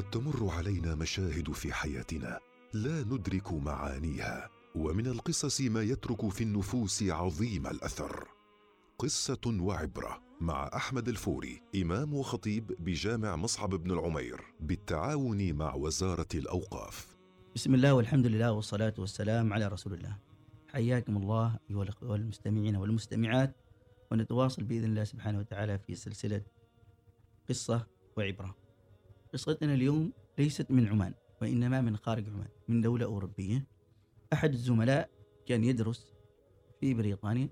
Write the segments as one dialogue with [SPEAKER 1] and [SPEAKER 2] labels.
[SPEAKER 1] قد تمر علينا مشاهد في حياتنا. لا ندرك معانيها ومن القصص ما يترك في النفوس عظيم الأثر. قصة وعبرة مع أحمد الفوري إمام وخطيب بجامع مصعب بن العمير بالتعاون مع وزارة الأوقاف.
[SPEAKER 2] بسم الله والحمد لله والصلاة والسلام على رسول الله. حياكم الله أيها الأخوة المستمعين والمستمعات ونتواصل بإذن الله سبحانه وتعالى في سلسلة قصة وعبرة. قصتنا اليوم ليست من عمان وإنما من خارج عمان من دولة أوروبية. أحد الزملاء كان يدرس في بريطانيا.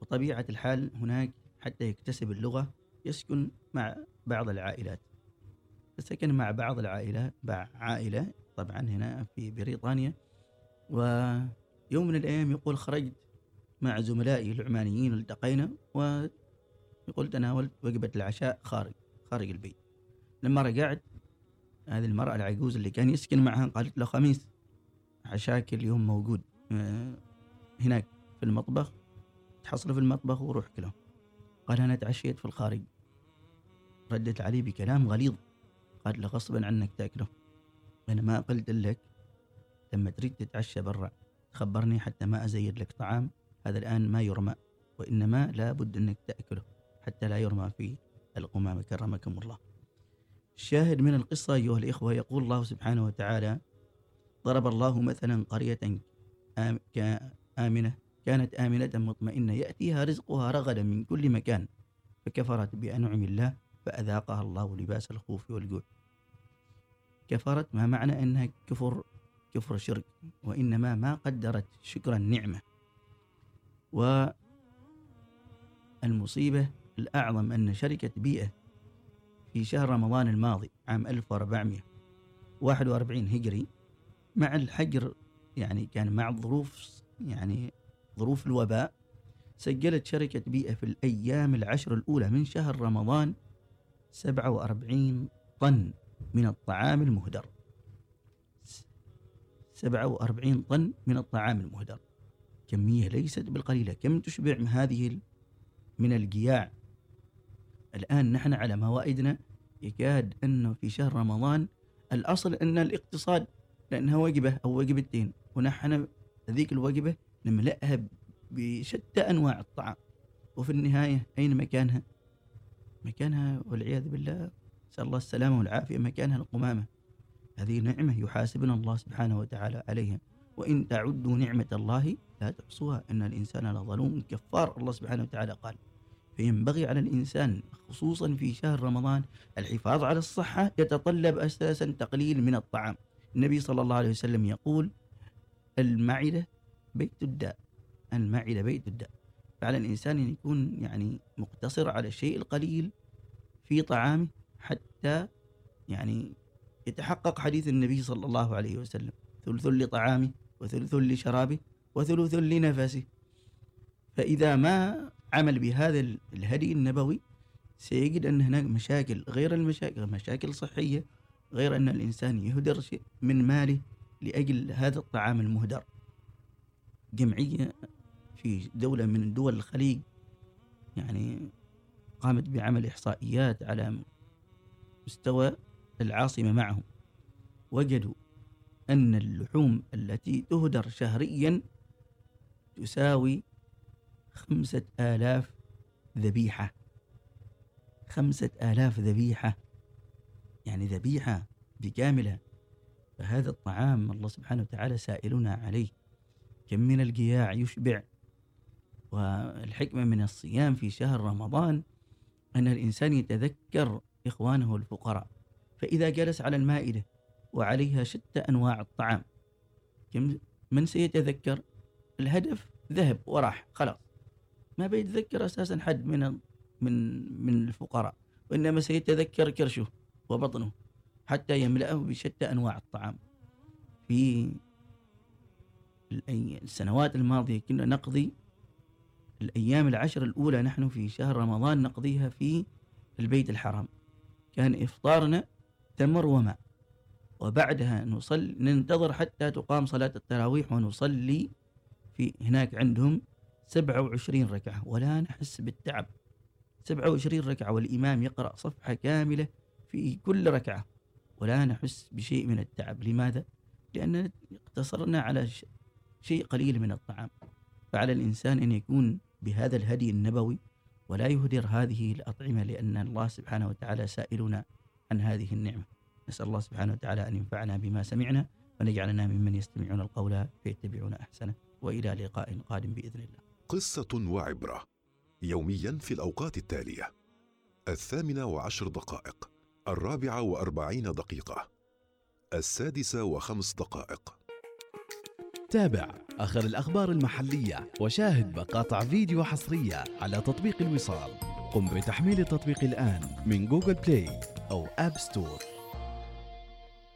[SPEAKER 2] وطبيعة الحال هناك حتى يكتسب اللغة يسكن مع بعض العائلات. فسكن مع بعض العائلات مع عائلة طبعا هنا في بريطانيا. ويوم من الأيام يقول خرجت مع زملائي العمانيين التقينا ويقول تناولت وجبة العشاء خارج خارج البيت. لما رجعت هذه المرأة العجوز اللي كان يسكن معها قالت له خميس عشاك اليوم موجود آه، هناك في المطبخ تحصله في المطبخ وروح كله قال أنا تعشيت في الخارج. ردت عليه بكلام غليظ. قال له غصبا عنك تأكله. أنا ما قلت لك لما تريد تتعشى برا خبرني حتى ما ازيد لك طعام هذا الآن ما يرمى وإنما لابد أنك تأكله حتى لا يرمى في القمامه كرمكم الله. الشاهد من القصة أيها الإخوة يقول الله سبحانه وتعالى ضرب الله مثلا قرية آم آمنه كانت آمنة مطمئنة يأتيها رزقها رغدا من كل مكان فكفرت بأنعم الله فأذاقها الله لباس الخوف والجوع. كفرت ما معنى أنها كفر كفر شرك وإنما ما قدرت شكر النعمة. والمصيبة الأعظم أن شركة بيئة في شهر رمضان الماضي عام 1441 هجري مع الحجر يعني كان مع الظروف يعني ظروف الوباء سجلت شركة بيئة في الأيام العشر الأولى من شهر رمضان 47 طن من الطعام المهدر. 47 طن من الطعام المهدر. كمية ليست بالقليلة. كم تشبع هذه من الجياع؟ الآن نحن على موائدنا يكاد أنه في شهر رمضان الأصل أن الاقتصاد لأنها وجبة أو وجبتين ونحن هذيك الوجبة نملأها بشتى أنواع الطعام. وفي النهاية أين مكانها؟ مكانها والعياذ بالله نسأل الله السلامة والعافية مكانها القمامة. هذه نعمة يحاسبنا الله سبحانه وتعالى عليها. وإن تعدوا نعمة الله لا تحصوها. إن الإنسان لظلوم كفار الله سبحانه وتعالى قال. فينبغي على الإنسان خصوصا في شهر رمضان الحفاظ على الصحة يتطلب أساسا تقليل من الطعام. النبي صلى الله عليه وسلم يقول المعدة بيت الداء المعدة بيت الداء. فعلى الإنسان أن يكون يعني مقتصر على الشيء القليل في طعامه حتى يعني يتحقق حديث النبي صلى الله عليه وسلم ثلث لطعامه وثلث لشرابه وثلث لنفسه. فإذا ما عمل بهذا الهدي النبوي سيجد أن هناك مشاكل غير المشاكل مشاكل صحية غير أن الإنسان يهدر شيء من ماله لأجل هذا الطعام المهدر. جمعية في دولة من دول الخليج يعني قامت بعمل إحصائيات على مستوى العاصمة معهم. وجدوا أن اللحوم التي تهدر شهريا تساوي خمسة آلاف ذبيحة. خمسة آلاف ذبيحة. يعني ذبيحة بكاملها فهذا الطعام الله سبحانه وتعالى سائلنا عليه. كم من الجياع يشبع. والحكمة من الصيام في شهر رمضان أن الإنسان يتذكر إخوانه الفقراء. فإذا جلس على المائدة وعليها شتى أنواع الطعام من سيتذكر؟ الهدف ذهب وراح خلاص. ما بيتذكر أساسا حد من من من الفقراء وإنما سيتذكر كرشه وبطنه حتى يملأه بشتى أنواع الطعام. في السنوات الماضية كنا نقضي الأيام العشر الأولى نحن في شهر رمضان نقضيها في البيت الحرام. كان إفطارنا تمر وماء وبعدها نصلي ننتظر حتى تقام صلاة التراويح ونصلي في هناك عندهم 27 ركعة ولا نحس بالتعب. 27 ركعة والإمام يقرأ صفحة كاملة في كل ركعة ولا نحس بشيء من التعب. لماذا؟ لأننا اقتصرنا على شيء قليل من الطعام. فعلى الإنسان أن يكون بهذا الهدي النبوي ولا يهدر هذه الأطعمة لأن الله سبحانه وتعالى سائلنا عن هذه النعمة. نسأل الله سبحانه وتعالى أن ينفعنا بما سمعنا واجعلنا ممن يستمعون القول فيتبعون أحسنه. وإلى لقاء قادم بإذن الله.
[SPEAKER 1] قصة وعبرة يوميا في الأوقات التالية. الثامنة وعشر دقائق الرابعة وأربعين دقيقة السادسة وخمس دقائق.
[SPEAKER 3] تابع آخر الأخبار المحلية وشاهد مقاطع فيديو حصرية على تطبيق الوصال. قم بتحميل التطبيق الآن من جوجل بلاي أو آب ستور